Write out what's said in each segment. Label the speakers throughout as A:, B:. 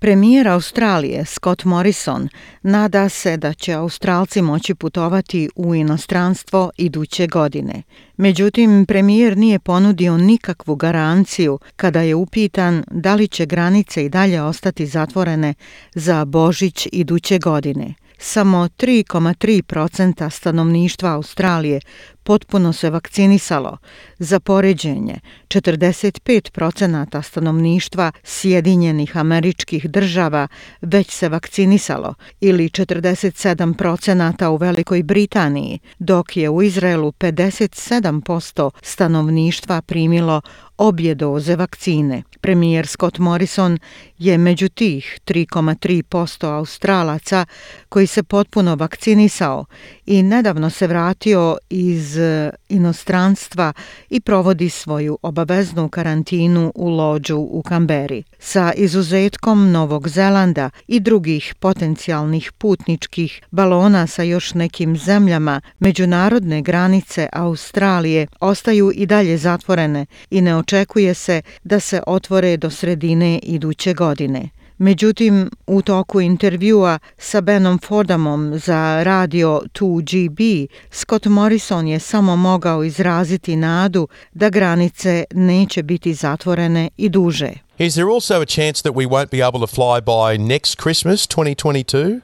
A: Premijer Australije Scott Morrison nada se da će Australci moći putovati u inostranstvo iduće godine. Međutim, premijer nije ponudio nikakvu garanciju kada je upitan da li će granice i dalje ostati zatvorene za Božić iduće godine. Samo 3,3% stanovništva Australije potpuno se vakcinisalo. Za poređenje, 45% stanovništva Sjedinjenih američkih država već se vakcinisalo ili 47% u Velikoj Britaniji, dok je u Izraelu 57% stanovništva primilo obje doze vakcine. Premijer Scott Morrison je među tih 3,3% Australaca koji se potpuno vakcinisao i nedavno se vratio iz e, inostranstva i provodi svoju obaveznu karantinu u lođu u Kamberi. Sa izuzetkom Novog Zelanda i drugih potencijalnih putničkih balona sa još nekim zemljama, međunarodne granice Australije ostaju i dalje zatvorene i ne očekuje se da se otvore do sredine iduće godine. Međutim, u toku intervjua sa Benom Fordamom za radio 2GB, Scott Morrison je samo mogao izraziti nadu da granice neće biti zatvorene i duže.
B: Is there also a chance that we won't be able to fly by next Christmas 2022?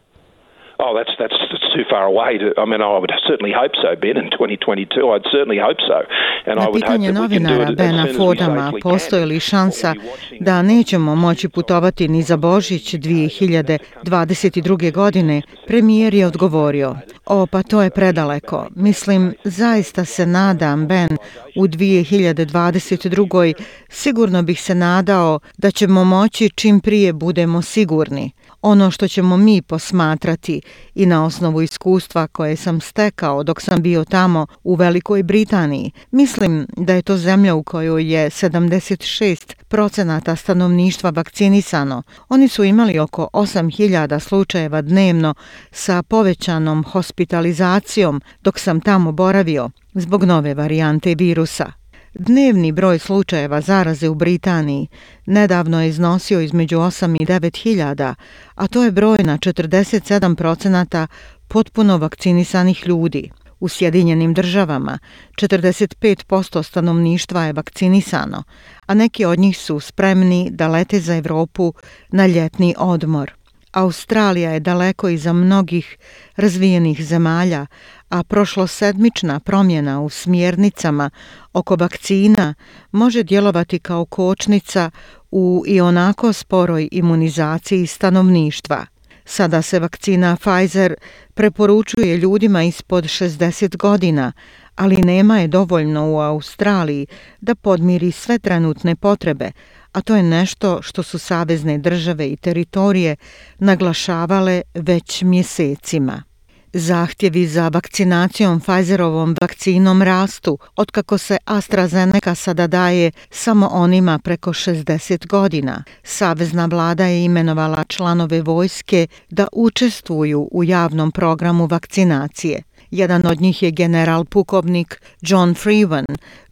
C: Oh, that's that's too far away. To, I mean, I would certainly hope so, Ben, in 2022. I'd certainly hope so.
A: And Na I would pitanje hope novinara Bena Fordama postoji li šansa da nećemo moći putovati ni za Božić 2022. godine, premijer je odgovorio. O, pa to je predaleko. Mislim, zaista se nadam, Ben, u 2022. sigurno bih se nadao da ćemo moći čim prije budemo sigurni ono što ćemo mi posmatrati i na osnovu iskustva koje sam stekao dok sam bio tamo u Velikoj Britaniji. Mislim da je to zemlja u kojoj je 76 procenata stanovništva vakcinisano. Oni su imali oko 8000 slučajeva dnevno sa povećanom hospitalizacijom dok sam tamo boravio zbog nove varijante virusa. Dnevni broj slučajeva zaraze u Britaniji nedavno je iznosio između 8 i 9 hiljada, a to je broj na 47 procenata potpuno vakcinisanih ljudi. U Sjedinjenim državama 45% stanovništva je vakcinisano, a neki od njih su spremni da lete za Evropu na ljetni odmor. Australija je daleko iza mnogih razvijenih zemalja, a prošlosedmična promjena u smjernicama oko vakcina može djelovati kao kočnica u i onako sporoj imunizaciji stanovništva. Sada se vakcina Pfizer preporučuje ljudima ispod 60 godina, ali nema je dovoljno u Australiji da podmiri sve trenutne potrebe, a to je nešto što su savezne države i teritorije naglašavale već mjesecima. Zahtjevi za vakcinacijom Pfizerovom vakcinom rastu, otkako se AstraZeneca sada daje samo onima preko 60 godina. Savezna vlada je imenovala članove vojske da učestvuju u javnom programu vakcinacije. Jedan od njih je general pukovnik John Freeman,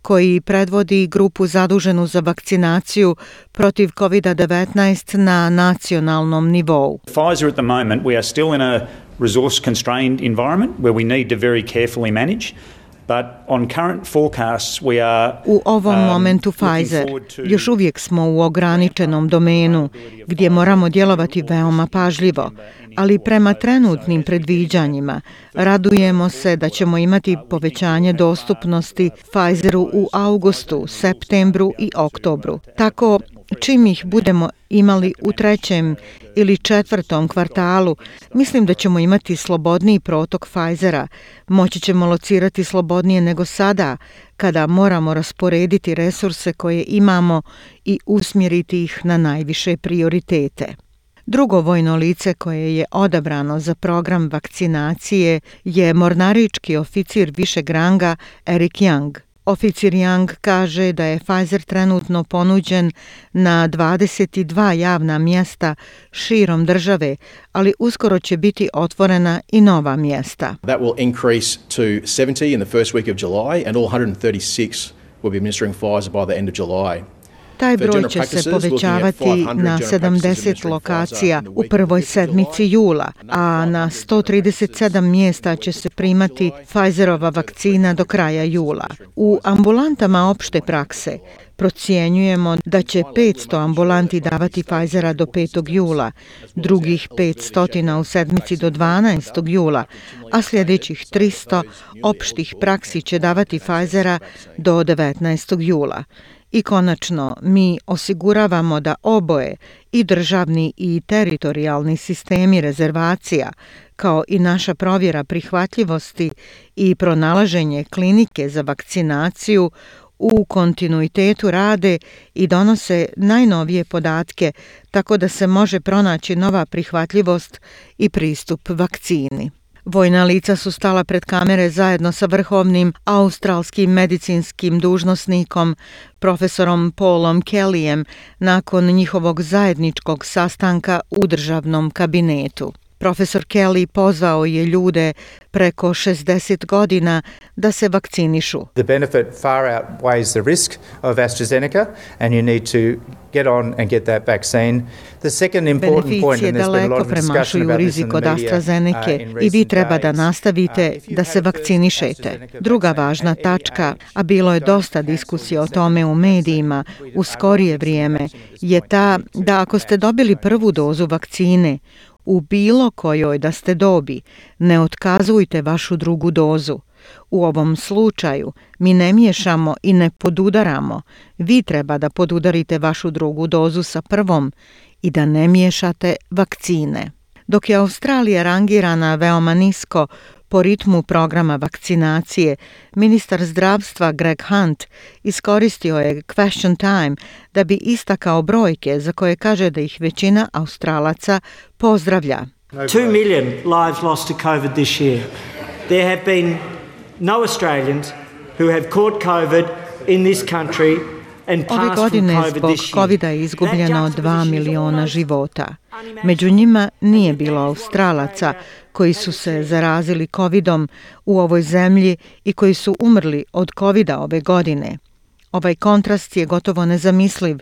A: koji predvodi grupu zaduženu za vakcinaciju protiv COVID-19 na nacionalnom nivou.
D: Pfizer at the moment, we are still in a resource constrained environment where we need to very carefully manage.
A: U ovom um, momentu Pfizer još uvijek smo u ograničenom domenu gdje moramo djelovati veoma pažljivo, ali prema trenutnim predviđanjima radujemo se da ćemo imati povećanje dostupnosti Pfizeru u augustu, septembru i oktobru. Tako čim ih budemo imali u trećem ili četvrtom kvartalu, mislim da ćemo imati slobodniji protok Pfizera. Moći ćemo locirati slobodnije nego sada, kada moramo rasporediti resurse koje imamo i usmjeriti ih na najviše prioritete. Drugo vojno lice koje je odabrano za program vakcinacije je mornarički oficir višeg ranga Erik Young. Oficir Young kaže da je Pfizer trenutno ponuđen na 22 javna mjesta širom države, ali uskoro će biti otvorena i nova mjesta.
E: That will increase to 70 in the first week of July and all 136 will be administering Pfizer by the end of July.
A: Taj broj će se povećavati na 70 lokacija u prvoj sedmici jula, a na 137 mjesta će se primati Pfizerova vakcina do kraja jula. U ambulantama opšte prakse Procijenjujemo da će 500 ambulanti davati Pfizera do 5. jula, drugih 500 u sedmici do 12. jula, a sljedećih 300 opštih praksi će davati Pfizera do 19. jula. I konačno, mi osiguravamo da oboje, i državni i teritorijalni sistemi rezervacija, kao i naša provjera prihvatljivosti i pronalaženje klinike za vakcinaciju u kontinuitetu rade i donose najnovije podatke tako da se može pronaći nova prihvatljivost i pristup vakcini. Vojna lica su stala pred kamere zajedno sa vrhovnim australskim medicinskim dužnosnikom, profesorom Paulom Kellyem, nakon njihovog zajedničkog sastanka u državnom kabinetu. Profesor Kelly pozvao je ljude preko 60 godina da se vakcinišu.
F: The benefit far outweighs the risk of AstraZeneca and you need to get on and get that vaccine. The second important point and there's been a lot of discussion about this in the media.
A: Uh, I vi treba da nastavite uh, da se vakcinišete. Druga važna tačka, a bilo je dosta diskusije o tome u medijima u skorije vrijeme, je ta da ako ste dobili prvu dozu vakcine, u bilo kojoj da ste dobi, ne otkazujte vašu drugu dozu. U ovom slučaju mi ne miješamo i ne podudaramo. Vi treba da podudarite vašu drugu dozu sa prvom i da ne miješate vakcine. Dok je Australija rangirana veoma nisko po ritmu programa vakcinacije, ministar zdravstva Greg Hunt iskoristio je question time da bi istakao brojke za koje kaže da ih većina Australaca pozdravlja.
G: 2 million lives lost to COVID this year. There have been no Australians who have caught COVID in this country
A: Ove godine zbog covid je izgubljeno 2 miliona života. Među njima nije bilo Australaca koji su se zarazili covidom u ovoj zemlji i koji su umrli od covida ove godine. Ovaj kontrast je gotovo nezamisliv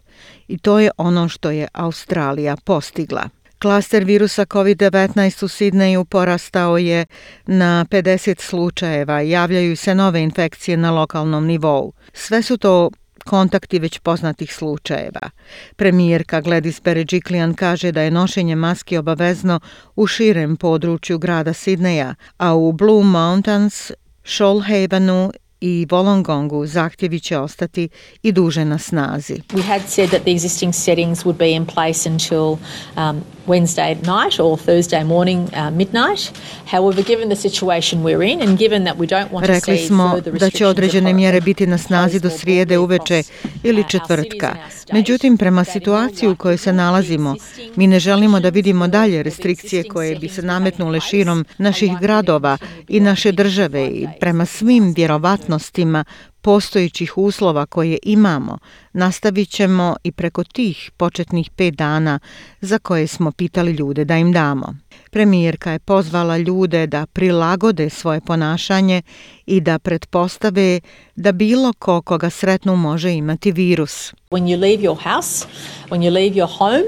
A: i to je ono što je Australija postigla. Klaster virusa COVID-19 u Sidneju porastao je na 50 slučajeva, javljaju se nove infekcije na lokalnom nivou. Sve su to kontakti već poznatih slučajeva. Premijerka Gladys Berejiklian kaže da je nošenje maske obavezno u širem području grada Sidneja, a u Blue Mountains, Shoalhavenu i Wollongongu zahtjevi će ostati i duže na snazi.
H: We had said that the existing settings would be in place until um, Wednesday night or Thursday morning uh, midnight. However, given the situation we're in and given that we don't want
A: Rekli to see smo da će određene mjere biti na snazi do srijede uveče ili četvrtka. Međutim, prema situaciji u kojoj se nalazimo, mi ne želimo da vidimo dalje restrikcije koje bi se nametnule širom naših gradova i naše države i prema svim vjerovatnostima postojićih uslova koje imamo, nastavit ćemo i preko tih početnih pet dana za koje smo pitali ljude da im damo. Premijerka je pozvala ljude da prilagode svoje ponašanje i da pretpostave da bilo ko koga sretnu može imati virus.
H: When you leave your house, when you leave your home,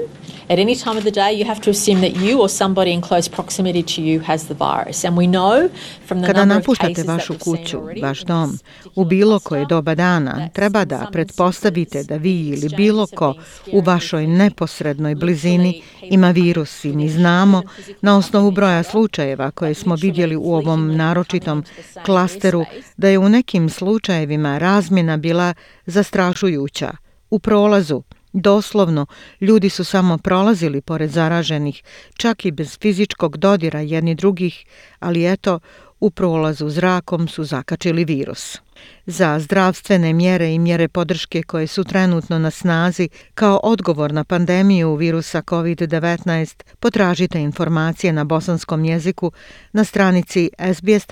H: at any time of the day you have to assume that you or somebody in close proximity to you has the virus. And we know from the
A: Kada napuštate vašu kuću, vaš dom, u bilo koje doba dana, treba da pretpostavite da vi ili bilo ko u vašoj neposrednoj blizini ima virus i mi znamo na osnovu broja slučajeva koje smo vidjeli u ovom naročitom klasteru da je u nekim slučajevima razmjena bila zastrašujuća. U prolazu, Doslovno, ljudi su samo prolazili pored zaraženih, čak i bez fizičkog dodira jedni drugih, ali eto, u prolazu zrakom su zakačili virus. Za zdravstvene mjere i mjere podrške koje su trenutno na snazi kao odgovor na pandemiju virusa COVID-19 potražite informacije na bosanskom jeziku na stranici sbs.com.au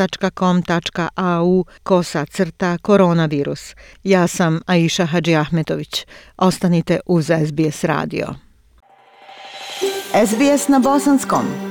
A: kosa crta koronavirus. Ja sam Aisha Hadži Ahmetović. Ostanite uz SBS radio.
I: SBS na bosanskom.